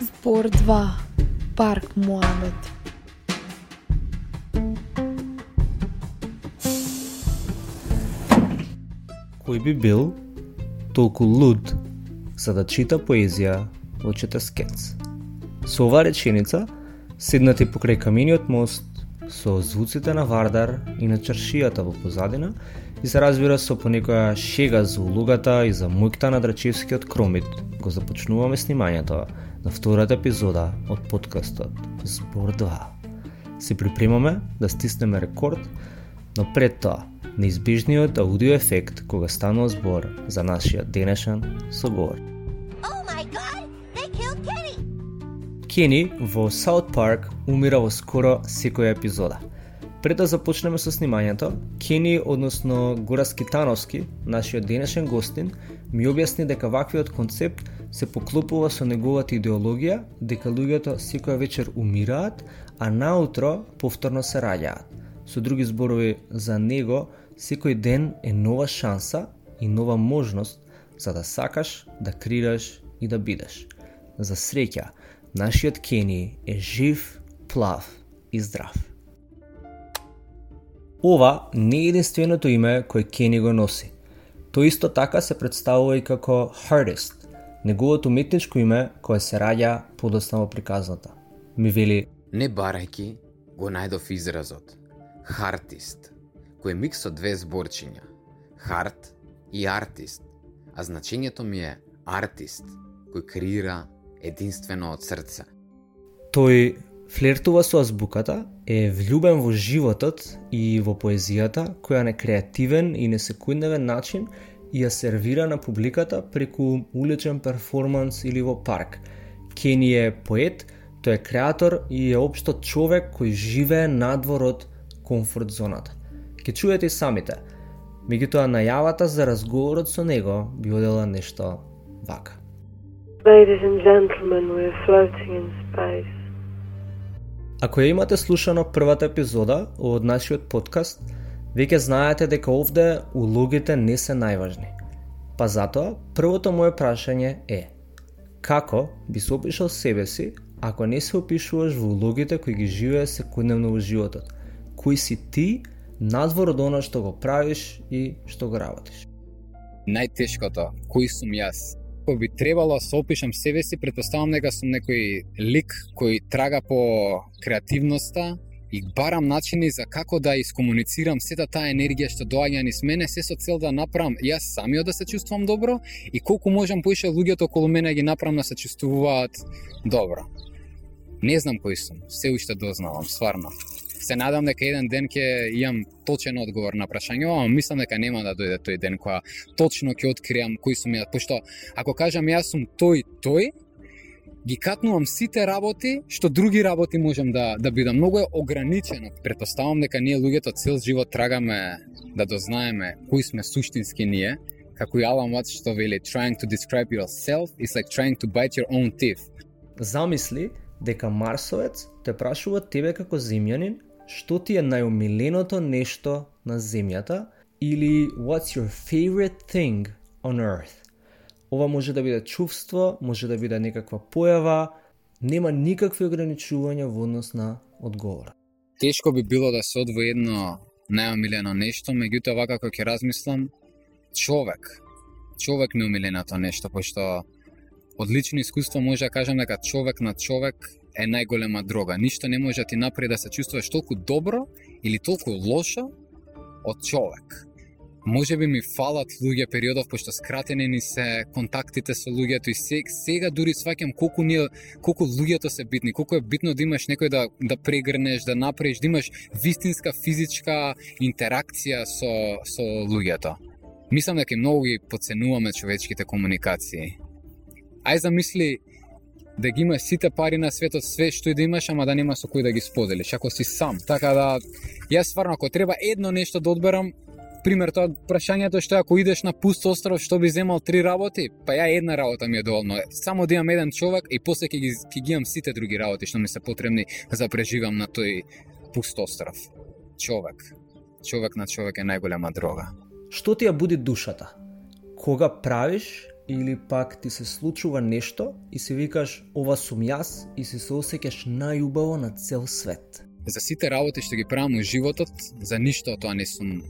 Збор 2. Парк Муамет. Кој би бил толку луд за да чита поезија во четаскец? Со оваа реченица, седнати покрај камениот мост, со звуците на Вардар и на чаршијата во позадина, и се разбира со понекоја шега за улогата и за мујкта на Драчевскиот кромит, го започнуваме снимањето на втората епизода од подкастот Збор 2. Се припремаме да стиснеме рекорд, но пред тоа, неизбежниот аудио ефект кога станува збор за нашиот денешен соговор. Oh Kenny! Кени во Саут Парк умира во скоро секоја епизода. Пред да започнеме со снимањето, Кени, односно Горас Китановски, нашиот денешен гостин, ми објасни дека ваквиот концепт се поклопува со неговата идеологија дека луѓето секоја вечер умираат, а наутро повторно се раѓаат. Со други зборови, за него секој ден е нова шанса и нова можност за да сакаш, да крираш и да бидеш. За среќа, нашиот Кени е жив, плав и здрав. Ова не е единственото име кој Кени го носи. Тој исто така се представува и како Hardest, неговото уметничко име кое се раѓа подосна во приказната. Ми вели, Не барајки, го најдов изразот. Хартист, кој е микс од две зборчиња. Харт и артист. А значењето ми е артист, кој креира единствено од срце. тој флиртува со азбуката, е влюбен во животот и во поезијата, која на креативен и несекундевен начин ја сервира на публиката преку уличен перформанс или во парк. Кени е поет, тој е креатор и е општо човек кој живее надвор од комфорт зоната. Ке чуете и самите. Меѓутоа најавата за разговорот со него би одела нешто вака. Ladies and gentlemen, we're floating in space. Ако ја имате слушано првата епизода од нашиот подкаст, веќе знаете дека овде улогите не се најважни. Па затоа, првото моје прашање е Како би се опишал себе си ако не се опишуваш во улогите кои ги живее секојдневно во животот? Кој си ти надвор од она што го правиш и што го работиш? најтешкото, кој сум јас. Ако би требало да се опишам себе си, претпоставам дека сум некој лик кој трага по креативноста и барам начини за како да искомуницирам сета таа енергија што доаѓа низ мене, се со цел да направам јас самиот да се чувствувам добро и колку можам поише луѓето околу мене да ги направам да се чувствуваат добро. Не знам кој сум, се уште дознавам, сварно. Се надам дека еден ден ќе имам точен одговор на прашање, ама мислам дека нема да дојде тој ден кога точно ќе откриам кој сум ја, пошто ако кажам јас сум тој тој, ги катнувам сите работи што други работи можам да да бидам. Многу е ограничено. Претпоставам дека ние луѓето цел живот трагаме да дознаеме кои сме суштински ние, како и Алан Ватс што вели trying to describe yourself is like trying to bite your own teeth. Замисли дека Марсовец те прашува тебе како земјанин што ти е најомиленото нешто на земјата или what's your favorite thing on earth. Ова може да биде чувство, може да биде некаква појава, нема никакви ограничувања во однос на одговор. Тешко би било да се одвои едно најомилено нешто, меѓутоа вака како ќе размислам, човек. Човек ми омиленото нешто, пошто од лично искуство може да кажам дека човек на човек е најголема дрога. Ништо не може да ти направи да се чувствуваш толку добро или толку лошо од човек. Може би ми фалат луѓе периодов пошто скратени ни се контактите со луѓето и сега дури сваќам колку ние колку луѓето се битни, колку е битно да имаш некој да да прегрнеш, да направиш, да имаш вистинска физичка интеракција со со луѓето. Мислам дека многу ги подценуваме човечките комуникации. Ај замисли да ги имаш сите пари на светот, све што и да имаш, ама да нема со кој да ги споделиш, ако си сам. Така да, јас стварно, ако треба едно нешто да одберам, пример тоа прашањето што ако идеш на пуст остров, што би земал три работи? Па ја една работа ми е доволно. Само да имам еден човек и после ќе ги, ќе ги имам сите други работи што ми се потребни за преживам на тој пуст остров. Човек. Човек на човек е најголема дрога. Што ти ја буди душата? Кога правиш или пак ти се случува нешто и си викаш ова сум јас и си се осеќаш најубаво на цел свет. За сите работи што ги правам во животот, за ништо тоа не сум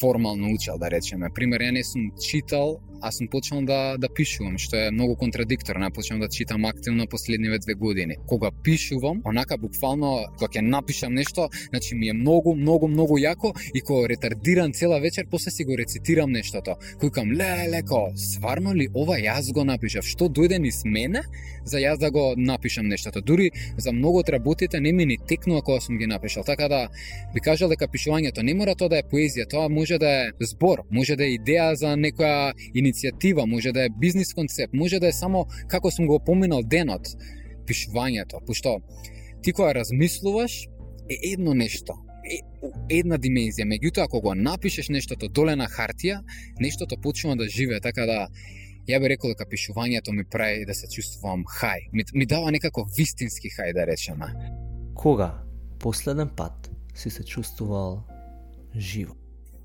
формално учел, да речеме. Пример, ја не сум читал аз сум почнал да да пишувам, што е многу контрадикторно. Ја почнав да читам активно последниве две години. Кога пишувам, онака буквално кога ќе напишам нешто, значи ми е многу, многу, многу јако и кога ретардирам цела вечер, после си го рецитирам нештото. Кој ле, леко, сварно ли ова јас го напишав? Што дојде низ мене за јас да го напишам нештото? Дури за многу од работите не ми ни текнува кога сум ги напишал. Така да би кажал дека пишувањето не мора тоа да е поезија, тоа може да е збор, може да е идеја за некоја иницијатива, може да е бизнис концепт, може да е само како сум го поминал денот, пишувањето, пошто ти кога размислуваш е едно нешто, е една димензија, меѓутоа ако го напишеш нештото доле на хартија, нештото почнува да живее, така да ја би рекол дека пишувањето ми прави да се чувствувам хај. Ми, ми дава некако вистински хај, да речеме. Кога последен пат си се чувствувал живо?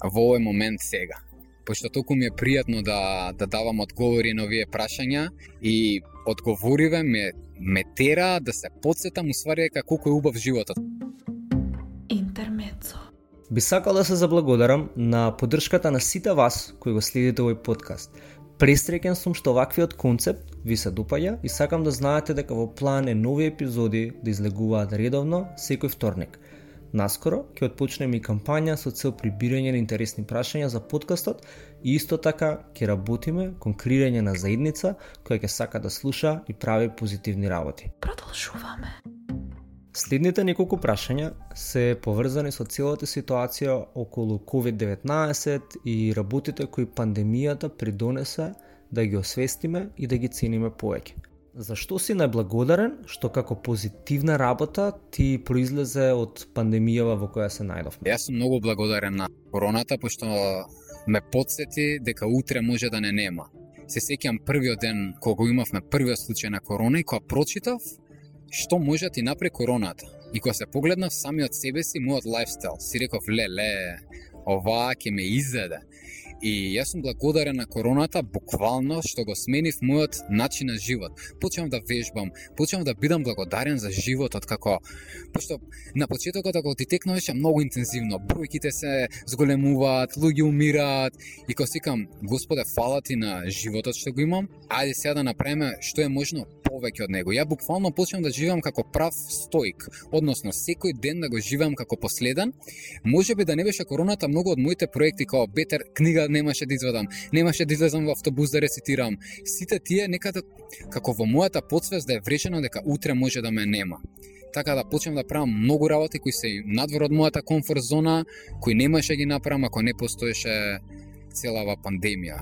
Во овој момент сега пошто толку ми е пријатно да, да давам одговори на овие прашања и одговориве ме, ме тера да се подсетам уствари дека колку е убав животот. Интермецо. Би сакал да се заблагодарам на поддршката на сите вас кои го следите овој подкаст. Пресреќен сум што ваквиот концепт ви се допаѓа и сакам да знаете дека во план е нови епизоди да излегуваат редовно секој вторник. Наскоро ќе отпочнеме и кампања со цел прибирање на интересни прашања за подкастот и исто така ќе работиме кон креирање на заедница која ќе сака да слуша и прави позитивни работи. Продолжуваме. Следните неколку прашања се поврзани со целата ситуација околу COVID-19 и работите кои пандемијата придонесе да ги освестиме и да ги цениме повеќе. Зашто си најблагодарен што како позитивна работа ти произлезе од пандемијава во која се најдовме? Јас сум многу благодарен на короната, пошто ме подсети дека утре може да не нема. Се сеќам првиот ден кога имавме првиот случај на корона и кога прочитав што може ти напре короната. И кога се погледнав самиот себе си, мојот лайфстайл, си реков, ле, ле, оваа ќе ме изеде. И јас сум благодарен на короната буквално што го сменив мојот начин на живот. Почнав да вежбам, почнав да бидам благодарен за животот како пошто на почетокот ако ти текнуваше многу интензивно, бројките се зголемуваат, луѓе умираат и кога сикам Господе фала ти на животот што го имам, ајде сега да направиме што е можно повеќе од него. Ја буквално почнам да живеам како прав стоик, односно секој ден да го живеам како последен. Може би да не беше короната, многу од моите проекти како Бетер книга немаше да извадам, немаше да излезам во автобус да рецитирам. Сите тие некаде како во мојата подсвест да е вречено дека утре може да ме нема така да почнам да правам многу работи кои се надвор од мојата комфорт зона, кои немаше да ги направам ако не постоеше целава пандемија.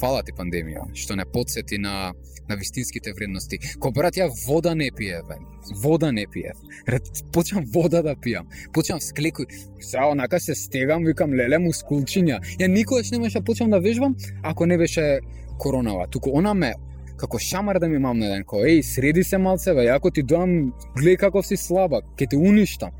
Фала ти пандемија, што не подсети на на вистинските вредности. Ко брат ја вода не пие, бе. Вода не пие. Почнам вода да пијам. Почнам склеку. Сега онака се стегам, викам леле мускулчиња. Ја никогаш немаше да почнам да вежбам ако не беше коронава. Туку она ме како шамар да ми мам на ден, кој еј, среди се малце, бе, ако ти доам, гледај каков си слабак, ќе те уништам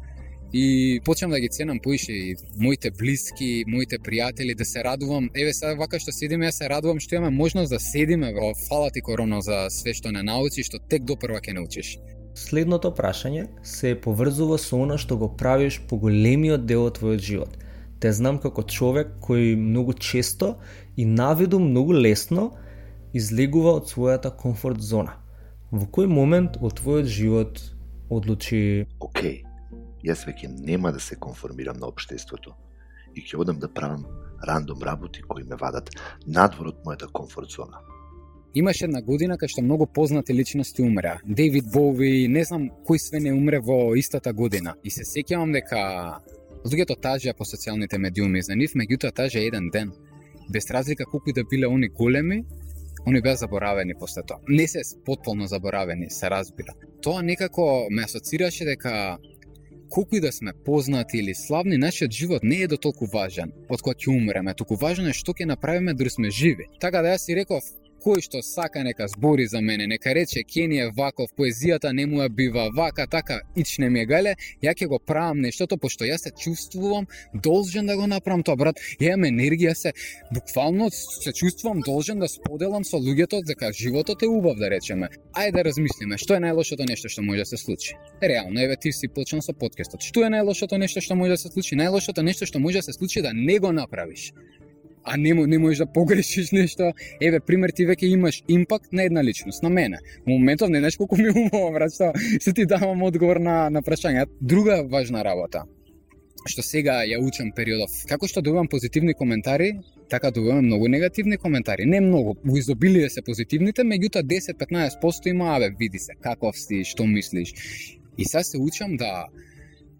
и почнам да ги ценам поише и моите блиски, моите пријатели, да се радувам. Еве сега вака што седиме, јас се радувам што имаме можност да седиме во фала ти корона за све што не научи, што тек допрва ќе научиш. Следното прашање се поврзува со она што го правиш по големиот дел од твојот живот. Те знам како човек кој многу често и навиду многу лесно излегува од својата комфорт зона. Во кој момент од твојот живот одлучи Океј, јас веќе нема да се конформирам на обштеството и ќе одам да правам рандом работи кои ме вадат надвор од мојата комфорт зона. Имаше една година кај што многу познати личности умреа. Дейвид Боуи, не знам кој све не умре во истата година. И се сеќавам дека луѓето тажеа по социјалните медиуми за нив, меѓутоа тажа еден ден. Без разлика колку и да биле они големи, они беа заборавени после тоа. Не се потполно заборавени, се разбира. Тоа некако ме асоцираше дека колку и да сме познати или славни, нашиот живот не е до толку важен од кога ќе умреме, туку важно е што ќе направиме дори сме живи. Така да јас си реков, кој што сака нека збори за мене, нека рече Кени е ваков, поезијата не му ја бива вака, така, ичне ми е гале, ја ќе го правам нештото, пошто јас се чувствувам должен да го направам тоа, брат. Ја имам енергија, се буквално се чувствувам должен да споделам со луѓето дека животот е убав, да речеме. Ајде да размислиме, што е најлошото нешто што може да се случи? Реално, еве ти си почнал со подкастот. Што е најлошото нешто што може да се случи? Најлошото нешто што може да се случи е да не го направиш а не, не можеш да погрешиш нешто. Еве, пример, ти веќе имаш импакт на една личност, на мене. Во моментов не знаеш колку ми умова, брат, што се ти давам одговор на, на прашање. Друга важна работа, што сега ја учам периодов, како што добивам позитивни коментари, така добивам многу негативни коментари. Не многу, во изобилие се позитивните, меѓутоа 10-15% има, абе, види се, каков си, што мислиш. И сега се учам да,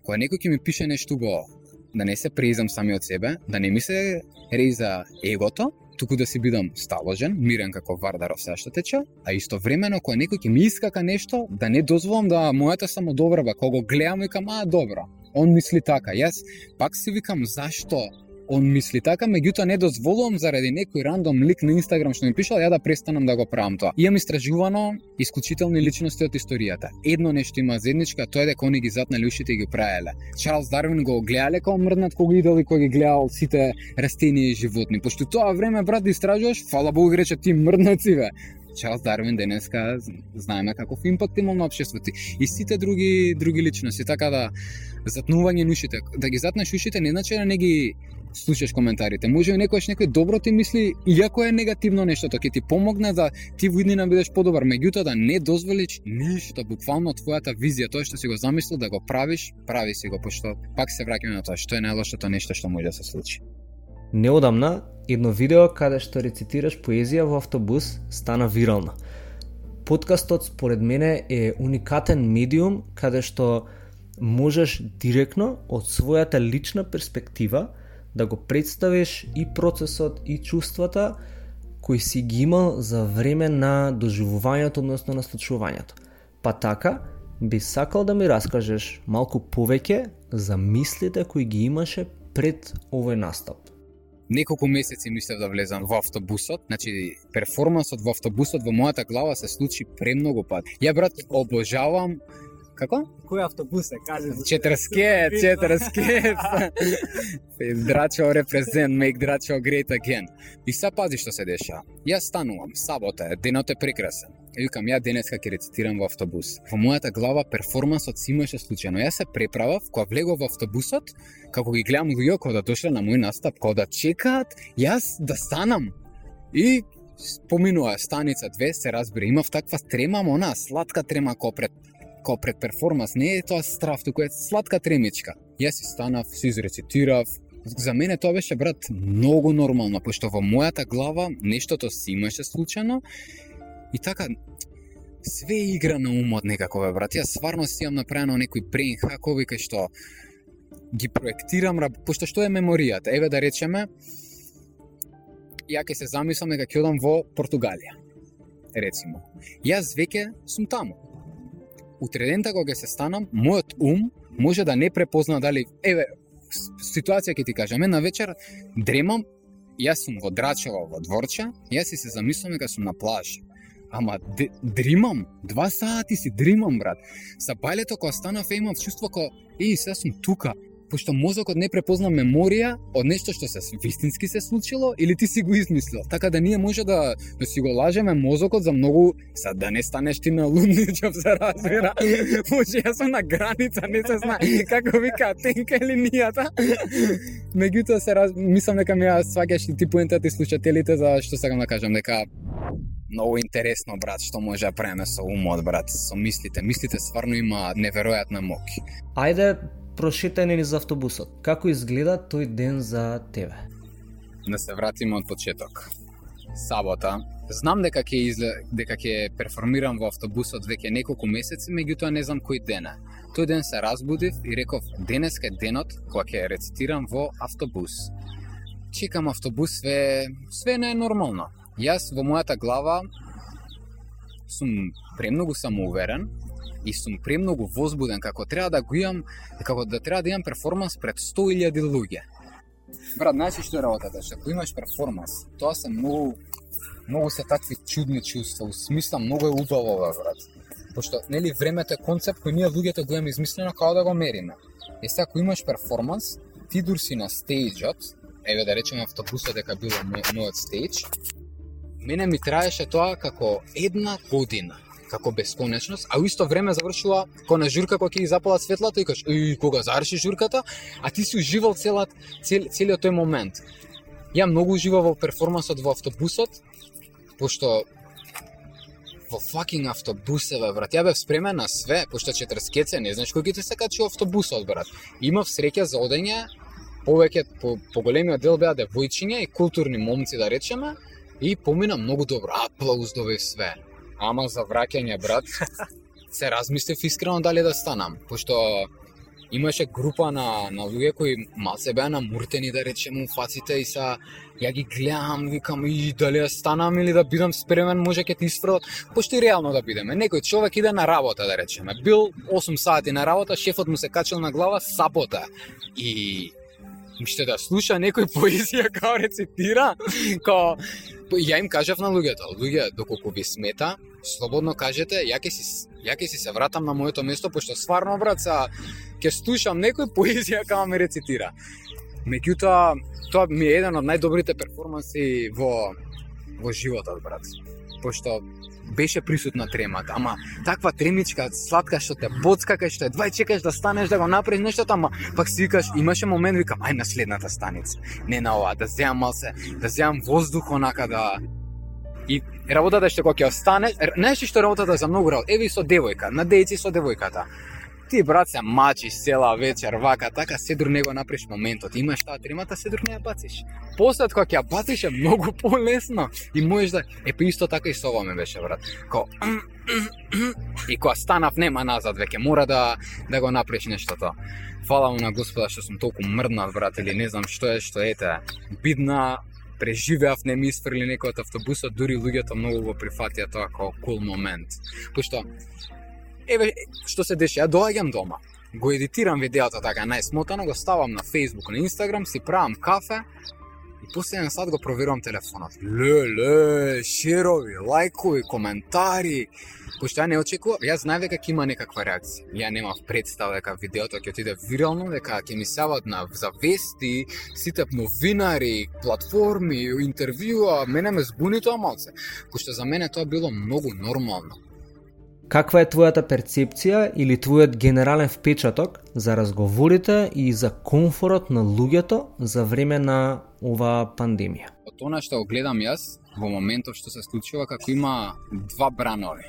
кога некој ќе ми пише нешто убаво, да не се презам сами од себе, да не ми се реза егото, туку да си бидам сталожен, мирен како Вардаров се што тече, а истовремено кога некој ќе ми искака нешто, да не дозволам да мојата самодобрба, кога го гледам и кам, а добро, он мисли така. Јас пак си викам зашто он мисли така, меѓутоа не дозволувам заради некој рандом лик на Инстаграм што ми пишал, ја да престанам да го правам тоа. Имам истражувано исклучителни личности од историјата. Едно нешто има заедничка, тоа е дека они ги затнали ушите и ги правеле. Чарлс Дарвин го гледале како мрднат кога идел и кога ги гледал сите растенија и животни. Пошто тоа време брат да истражуваш, фала Богу ги рече ти мрднаци бе. Чарлс Дарвин денеска знаеме каков импакт имал на општеството и сите други други личности, така да затнување ушите, да ги затнеш ушите не значи да не ги слушаш коментарите. Може и некојаш некој добро ти мисли, иако е негативно нештото, ќе ти помогне да ти во иднина да бидеш подобар, меѓутоа да не дозволиш ништо, буквално твојата визија, тоа што си го замислил да го правиш, прави си го, пошто пак се враќаме на тоа што е најлошото нешто што може да се случи. Неодамна, едно видео каде што рецитираш поезија во автобус стана вирално. Подкастот според мене е уникатен медиум каде што можеш директно од својата лична перспектива да го представиш и процесот и чувствата кои си ги имал за време на доживувањето, односно на случувањето. Па така, би сакал да ми раскажеш малку повеќе за мислите кои ги имаше пред овој настап. Неколку месеци мислев да влезам во автобусот, значи перформансот во автобусот во мојата глава се случи премногу пат. Ја брат обожавам Како? Кој автобус е, кажи? Четрскет, четрскет. Драчо репрезент, make Драчо great again. И са пази што се деша. Јас станувам, сабота е, денот е прекрасен. И викам, ја денеска ќе рецитирам во автобус. Во мојата глава перформансот си имаше случајно. Јас се преправав, кога влегов во автобусот, како ги гледам луѓе кога да дошле на мој настап, кога да чекаат, јас да станам. И поминува станица 2, се разбира, имав таква трема, она сладка трема кога пред као пред перформанс, не е тоа страв, туку е сладка тремичка. Јас си станав, си изрецитирав, за мене тоа беше брат многу нормално, пошто во мојата глава нештото си имаше случајно и така све игра на умот некако бе брат. Јас стварно си имам направено некои брейн хакови кај што ги проектирам, пошто што е меморијата? Еве да речеме, ја ќе се замислам дека ќе одам во Португалија. Рецимо. Јас веќе сум таму утредента кога ќе се станам, мојот ум може да не препозна дали еве ситуација ќе ти кажам, една вечер дремам, јас сум во Драчево во дворче, јас си се замислам дека сум на плаж, Ама дримам, два сати си дримам брат. Са бајлето кога станав имам чувство ко, и се сум тука, пошто мозокот не препозна меморија од нешто што се вистински се случило или ти си го измислил. Така да ние може да, да си го лажеме мозокот за многу, са да не станеш ти на лудничов се разбира. може јас сум на граница, не се знае како вика тенка линијата. Меѓутоа се раз... мислам дека ми ја сваќаш и ти поентата и слушателите за што сакам да кажам дека многу интересно, брат, што може да преме со умот, брат, со мислите. Мислите стварно има неверојатна моќ. Ајде прошетање низ автобусот. Како изгледа тој ден за тебе? Да се вратиме од почеток. Сабота. Знам дека ќе изле... дека ќе перформирам во автобусот веќе неколку месеци, меѓутоа не знам кој ден е. Тој ден се разбудив и реков денеска е денот кога ќе рецитирам во автобус. Чекам автобус све све не е нормално. Јас во мојата глава сум премногу самоуверен, и сум премногу возбуден како треба да го имам, како да треба да имам перформанс пред 100.000 луѓе. Брат, знаеш што е работата? Што ако имаш перформанс, тоа се многу многу се такви чудни чувства, у смисла многу е убаво, бе, брат. Пошто, нели, времето е концепт кој ние луѓето го имаме измислено како да го мериме. Е сега, ако имаш перформанс, ти дур си на стејџот, еве да речеме автобусот дека било мојот стејдж, мене ми траеше тоа како една година како бесконечност, а у исто време завршува кон на журка која ќе ги запалат светлата и кажеш, и кога заврши журката, а ти си уживал целат цел, целиот тој момент. Ја многу уживав во перформансот во автобусот, пошто во факинг автобусеве брат. Ја бев спремен на све, пошто четрскеце, не знаеш кој ќе те се качи во автобусот, брат. Имав среќа за одење, повеќе, по, поголемиот дел беа девојчиња и културни момци, да речеме, и помина многу добро. Аплауз добив све. Ама за враќање, брат, се размислив искрено дали да станам, пошто имаше група на, на луѓе кои малце беа намуртени, да речеме, у фаците и са ја ги гледам, викам, и дали да станам или да бидам спремен, може ќе ти испрват, пошто и реално да бидеме. Некој човек иде на работа, да речеме. Бил 8 сати на работа, шефот му се качил на глава, сабота. И уште да слуша некој поезија као рецитира, као Па, ја им кажав на луѓето, луѓе, доколку ви смета, слободно кажете, ја ќе си ја ќе си се вратам на моето место пошто сварно, брат са ќе слушам некој поезија кога ме рецитира. Меѓутоа, тоа ми е еден од најдобрите перформанси во во животот, брат. Пошто беше присутна тремата, ама таква тремичка сладка што те боцка кај што двај чекаш да станеш да го направиш нешто, ама пак си викаш, имаше момент викам, ај на следната станица. Не на ова, да земам малце, да земам воздух онака да И работата што кога ќе останеш, знаеш што работата за многу работа. Еве и со девојка, на дејци со девојката ти брат се мачиш цела вечер, вака, така, седур не го направиш моментот. Имаш таа тримата, седур не ја бациш. После кога ќе ја бациш е многу полесно и можеш да е па исто така и со ова ме беше брат. Ко и кога станав нема назад веќе мора да да го направиш нештото. Фала му на Господа што сум толку мрднат брат или не знам што е што ете. Бидна преживеав, не ми isfrли некој од автобусот, дури луѓето многу го прифатија тоа како кул cool момент. Пошто еве што се деши, ја доаѓам дома, го едитирам видеото така најсмотано, го ставам на Facebook, на Instagram, си правам кафе и после еден сат го проверувам телефонот. Ле, ле, шерови, лајкови, коментари. Пошто ја не очекував, јас знаев дека ќе има некаква реакција. Ја немав представа дека видеото ќе отиде вирално, дека ќе ми сават на завести, сите новинари, платформи, интервјуа, мене ме збуни тоа малце. Пошто за мене тоа било многу нормално. Каква е твојата перцепција или твојот генерален впечаток за разговорите и за комфорот на луѓето за време на оваа пандемија? Од тоа што го гледам јас, во моментот што се случува, како има два бранови.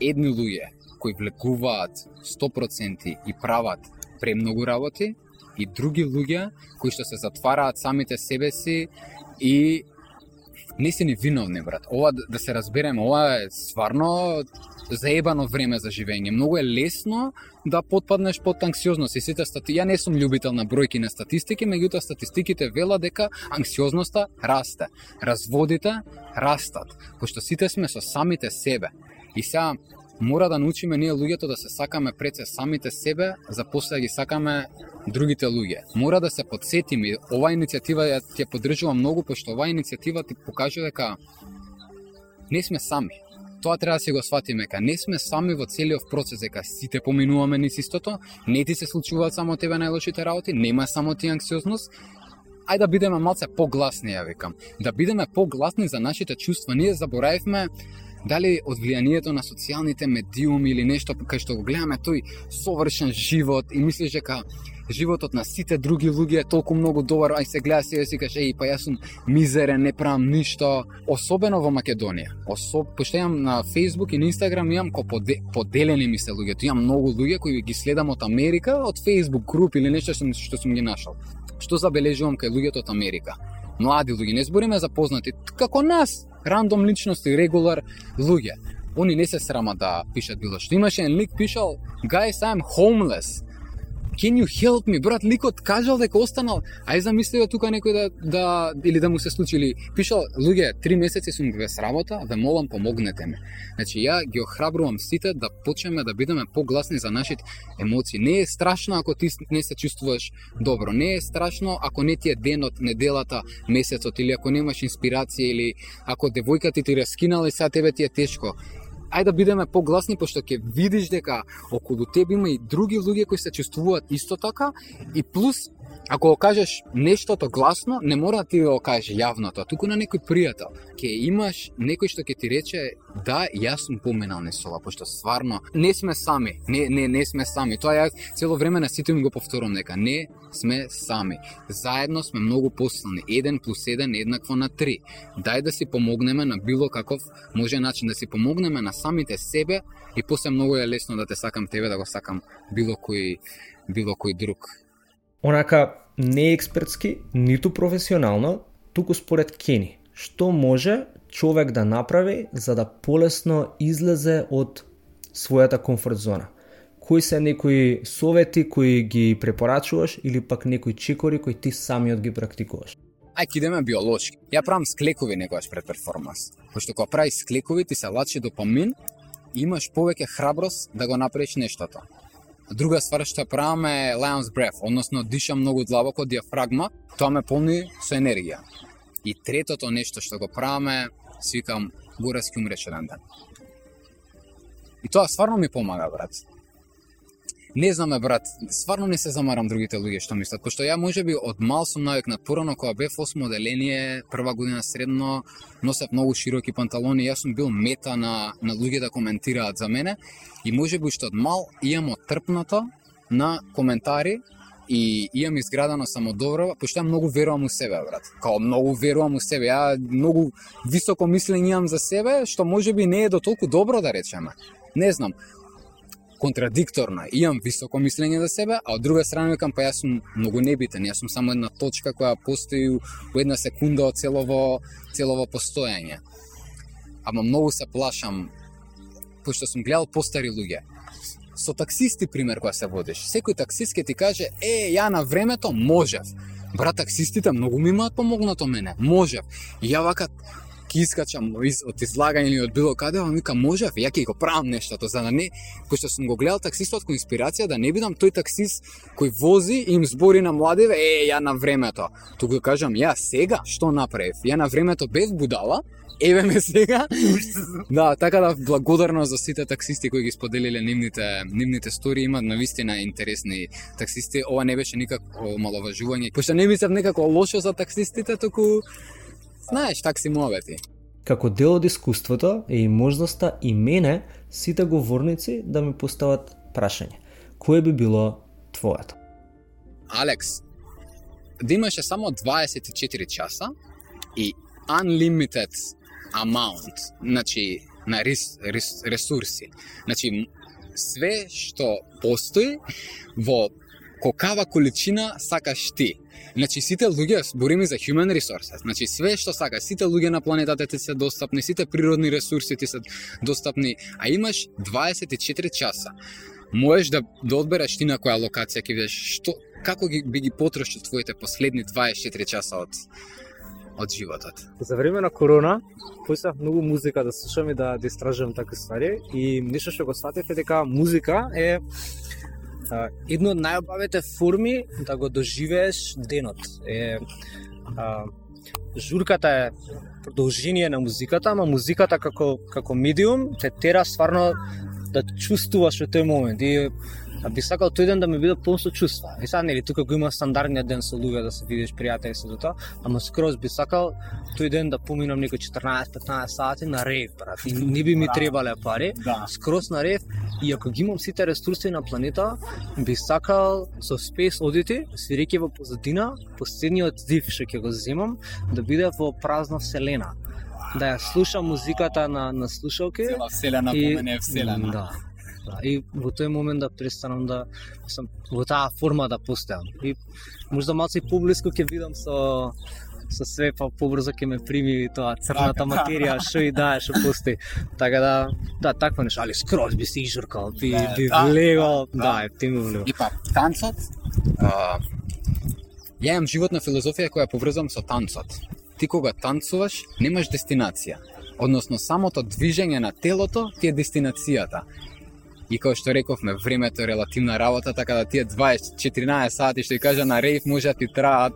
Едни луѓе кои влекуваат 100% и прават премногу работи, и други луѓе кои што се затвараат самите себе си и не се ни виновни, брат. Ова да се разбереме, ова е стварно заебано време за живење. Многу е лесно да потпаднеш под анксиозност и сите стати... Ја не сум љубител на бројки на статистики, меѓутоа статистиките вела дека анксиозноста расте, разводите растат, пошто сите сме со самите себе. И сега мора да научиме ние луѓето да се сакаме пред се самите себе, за после да ги сакаме другите луѓе. Мора да се подсетиме. Оваа иницијатива ја ти ја поддржувам многу, пошто оваа иницијатива ти покажува дека не сме сами. Тоа треба да се го сватиме, ка не сме сами во целиот процес, дека сите поминуваме низ истото, не ти се случуваат само тебе најлошите работи, нема само ти анксиозност, ајде да бидеме малце погласни, ја викам. Да бидеме погласни за нашите чувства. Ние заборавивме дали од влијанието на социјалните медиуми или нешто кај што го гледаме тој совршен живот и мислиш дека животот на сите други луѓе е толку многу добар, ај се гледа себе си кажеш, еј, па јас сум мизерен, не правам ништо, особено во Македонија. Особ, пошто имам на Facebook и на Instagram имам ко поде, поделени ми се луѓето. Имам многу луѓе кои ги следам од Америка, од Facebook групи или нешто што, што сум ги нашал. Што забележувам кај луѓето од Америка? Млади луѓе, не збориме за познати, како нас, рандом личности, регулар луѓе. Они не се срама да пишат било што. Имаше еден лик пишал, guys, I'm homeless Can you help me? Брат, ликот кажал дека останал. Ај замислива тука некој да, да или да му се случи или пишал луѓе, три месеци сум без работа, ве молам помогнете ми. Значи ја ги охрабрувам сите да почнеме да бидеме погласни за нашите емоции. Не е страшно ако ти не се чувствуваш добро. Не е страшно ако не ти е денот, неделата, месецот или ако немаш инспирација или ако девојка ти ти раскинала и сега тебе ти е тешко ајде да бидеме погласни пошто ќе видиш дека околу тебе има и други луѓе кои се чувствуваат исто така и плюс Ако го кажеш нештото гласно, не мора да ти го кажеш јавното, туку на некој пријател. Ке имаш некој што ќе ти рече, да, јас сум поменал несова, пошто стварно не сме сами. Не, не, не сме сами. Тоа јас цело време на сите ми го повторувам дека не сме сами. Заедно сме многу посилни. 1 плюс 1 еднакво на 3. Дај да си помогнеме на било каков може начин да си помогнеме на самите себе и после многу е лесно да те сакам тебе, да го сакам било кој било кој друг онака не експертски, ниту професионално, туку според Кени. Што може човек да направи за да полесно излезе од својата комфорт зона? Кои се некои совети кои ги препорачуваш или пак некои чекори кои ти самиот ги практикуваш? Ај идеме биолошки. Ја правам склекови некојаш пред перформанс. Пошто кога правиш склекови ти се лачи допамин и имаш повеќе храброст да го направиш нештото. Друга ствар што правам е Lion's Breath, односно дишам многу длабоко диафрагма, тоа ме полни со енергија. И третото нешто што го правам е, свикам, гораски умреш еден ден. И тоа стварно ми помага, брат. Не знаме, брат, стварно не се замарам другите луѓе што мислат, Кошто ја може би од мал сум навикнат порано кога бев осмо оделение, прва година средно, носев многу широки панталони, јас сум бил мета на на луѓе да коментираат за мене и може би што од мал имам отрпнато на коментари и имам изградено самодобро, пошто ја многу верувам у себе, брат. Као многу верувам у себе. Ја многу високо мислење имам за себе, што може би не е до толку добро да речеме. Не знам контрадикторна. Имам високо мислење за себе, а од друга страна викам па јас сум многу небитен, јас сум само една точка која постои во една секунда од целово целово постоење. Ама многу се плашам пошто сум гледал постари луѓе. Со таксисти пример кога се водиш, секој таксист ќе ти каже: "Е, ја на времето можев." Брат, таксистите многу ми имаат помогнато мене. Можев. И ја вака ќе искачам из, од излагање или од било каде, ама вика можев, ја ќе го правам нештото, за да не, пошто сум го гледал таксистот како инспирација, да не бидам тој таксист кој вози и им збори на младиве, е, ја на времето. Туку кажам, ја сега што направив? Ја на времето без будала, еве ме сега. да, така да благодарно за сите таксисти кои ги споделиле нивните нивните стори, имаат навистина интересни таксисти. Ова не беше никако маловажување. Пошто не мислев некако лошо за таксистите, туку Знаеш, такси мовети. Како дел од искуството е и можноста и мене сите говорници да ми постават прашање. Кое би било твоето? Алекс, да имаше само 24 часа и unlimited amount, значи на рес, рес, ресурси. Значи све што постои во колкава количина сакаш ти. Значи сите луѓе збориме за human resources. Значи све што сака, сите луѓе на планетата ти се достапни, сите природни ресурси ти се достапни, а имаш 24 часа. Можеш да, да одбереш ти на која локација ќе видиш што како ги би ги потрошил твоите последни 24 часа од од животот. За време на корона, поисав многу музика да слушам и да, да истражувам такви ствари и нешто што го сватев е дека музика е едно од најобавите форми да го доживееш денот. Е, а, журката е продолжение на музиката, ама музиката како како медиум те тера стварно да чувствуваш во тој момент. И А би сакал тој ден да ми биде полн со чувства. И сега нели тука го има стандардниот ден со луѓе да се видиш пријатели со тоа, ама скроз би сакал тој ден да поминам некои 14-15 сати на рейв, брат. И не би ми требале пари, Да. скроз на рейв и ако ги имам сите ресурси на планета, би сакал со Space Oddity, свирејќи во позадина, последниот див што ќе го земам, да биде во празна вселена. Да ја слушам музиката на на слушалки Цела вселена и- по мене е вселена. Да. Да, и во тој момент да престанам да сам во таа форма да постојам. И можда малку и поблиску ќе видам со со све па побрзо ќе ме прими тоа црната материја што и да што постои. Така да, да, такво нешто, али скроз би се изжуркал, би Да, би да, влегал, да. е ти ми влегал. И па танцот, ја имам животна филозофија која ја поврзам со танцот. Ти кога танцуваш, немаш дестинација. Односно, самото движење на телото ти е дестинацијата. И како што рековме, времето е релативна работа, така да тие 20-14 сати што ја кажа на рейв може да ти траат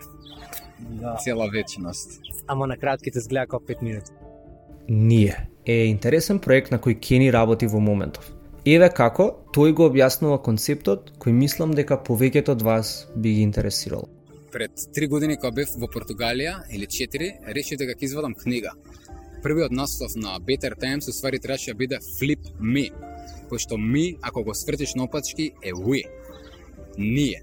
Да. цела вечност. Ама на кратките изгледа како 5 минути. Ние е интересен проект на кој Кени работи во моментов. Еве како тој го објаснува концептот кој мислам дека повеќето од вас би ги интересирал. Пред три години кога бев во Португалија, или четири, решив дека ќе извадам книга. Првиот наслов на Better Times уствари требаше да биде Flip Me, пошто ми, ако го свртиш наопачки, е we. Ние.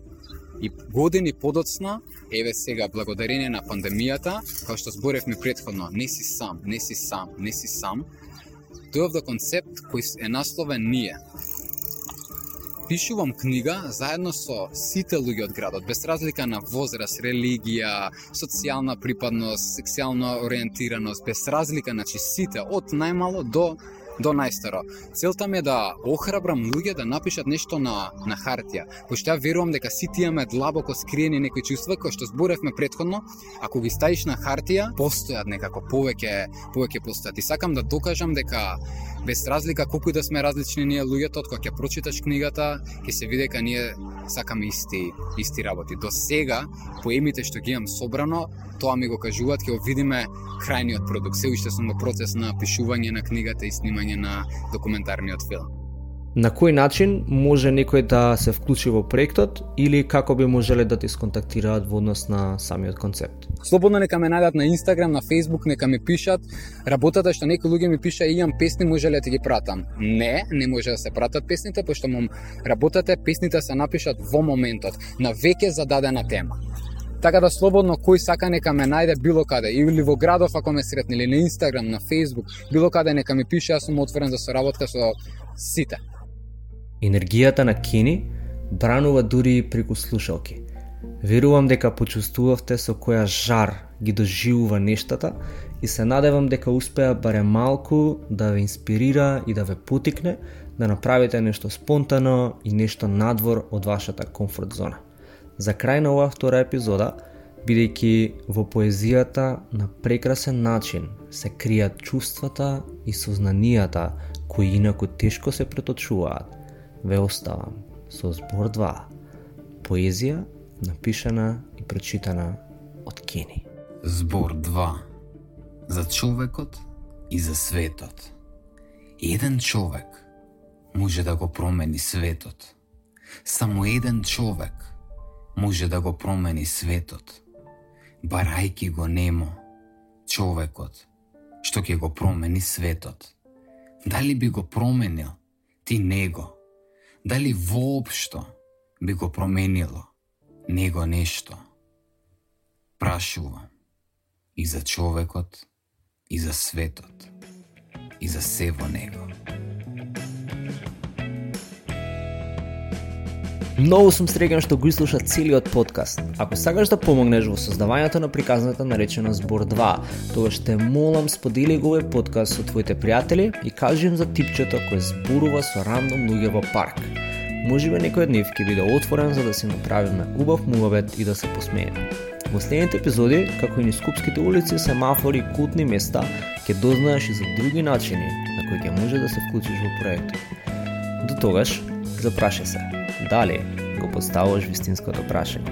И години подоцна, еве сега, благодарение на пандемијата, како што зборевме предходно, не си сам, не си сам, не си сам, дојав до концепт кој е насловен Ние пишувам книга заедно со сите луѓе од градот, без разлика на возраст, религија, социјална припадност, сексуална ориентираност, без разлика, значи сите, од најмало до до најстаро. Целта ми е да охрабрам луѓе да напишат нешто на на хартија, пошто ја верувам дека сите имаме длабоко скриени некои чувства кои што зборевме претходно, ако ги ставиш на хартија, постојат некако повеќе повеќе постојат. И сакам да докажам дека без разлика колку и да сме различни ние луѓето, од кога ќе прочиташ книгата, ќе се види дека ние сакаме исти исти работи. До сега поемите што ги имам собрано, тоа ми го кажуваат, ќе го видиме крајниот продукт. Се уште сум во процес на пишување на книгата и снимање на документарниот филм. На кој начин може некој да се вклучи во проектот или како би можеле да ти сконтактираат во однос на самиот концепт? Слободно нека ме најдат на Инстаграм, на Фейсбук, нека ми пишат. Работата што некои луѓе ми пиша и имам песни, може ли да ти ги пратам? Не, не може да се пратат песните, пошто мом работата е песните се напишат во моментот, на веќе зададена тема. Така да слободно кој сака нека ме најде било каде, или во градов ако ме сретне, или на Инстаграм, на Фейсбук, било каде нека ми пише, јас сум отворен за соработка со сите. Енергијата на Кени бранува дури и преку слушалки. Верувам дека почувствувавте со која жар ги доживува нештата и се надевам дека успеа барем малку да ве инспирира и да ве потикне да направите нешто спонтано и нешто надвор од вашата комфорт зона. За крај на оваа втора епизода, бидејќи во поезијата на прекрасен начин се кријат чувствата и сознанијата кои инаку тешко се преточуваат, ве оставам со збор 2. Поезија напишана и прочитана од Кени. Збор 2 За човекот и за светот Еден човек може да го промени светот. Само еден човек може да го промени светот. Барајки го немо, човекот, што ќе го промени светот. Дали би го променил ти него? Дали воопшто би го променило него нешто? Прашувам и за човекот, и за светот, и за се во него. Многу сум среќен што го изслуша целиот подкаст. Ако сакаш да помогнеш во создавањето на приказната наречена Збор 2, тогаш те молам сподели го овој подкаст со твоите пријатели и кажи им за типчето кој зборува со рандом луѓе во парк. Можеби некој од нив ќе биде отворен за да си направиме убав муабет и да се посмееме. Во следните епизоди, како и низ Скупските улици, семафори и култни места, ќе дознаеш и за други начини на кои ќе може да се вклучиш во проектот. До тогаш, запрашај се, dali, ko postaviš vestinsko vprašanje.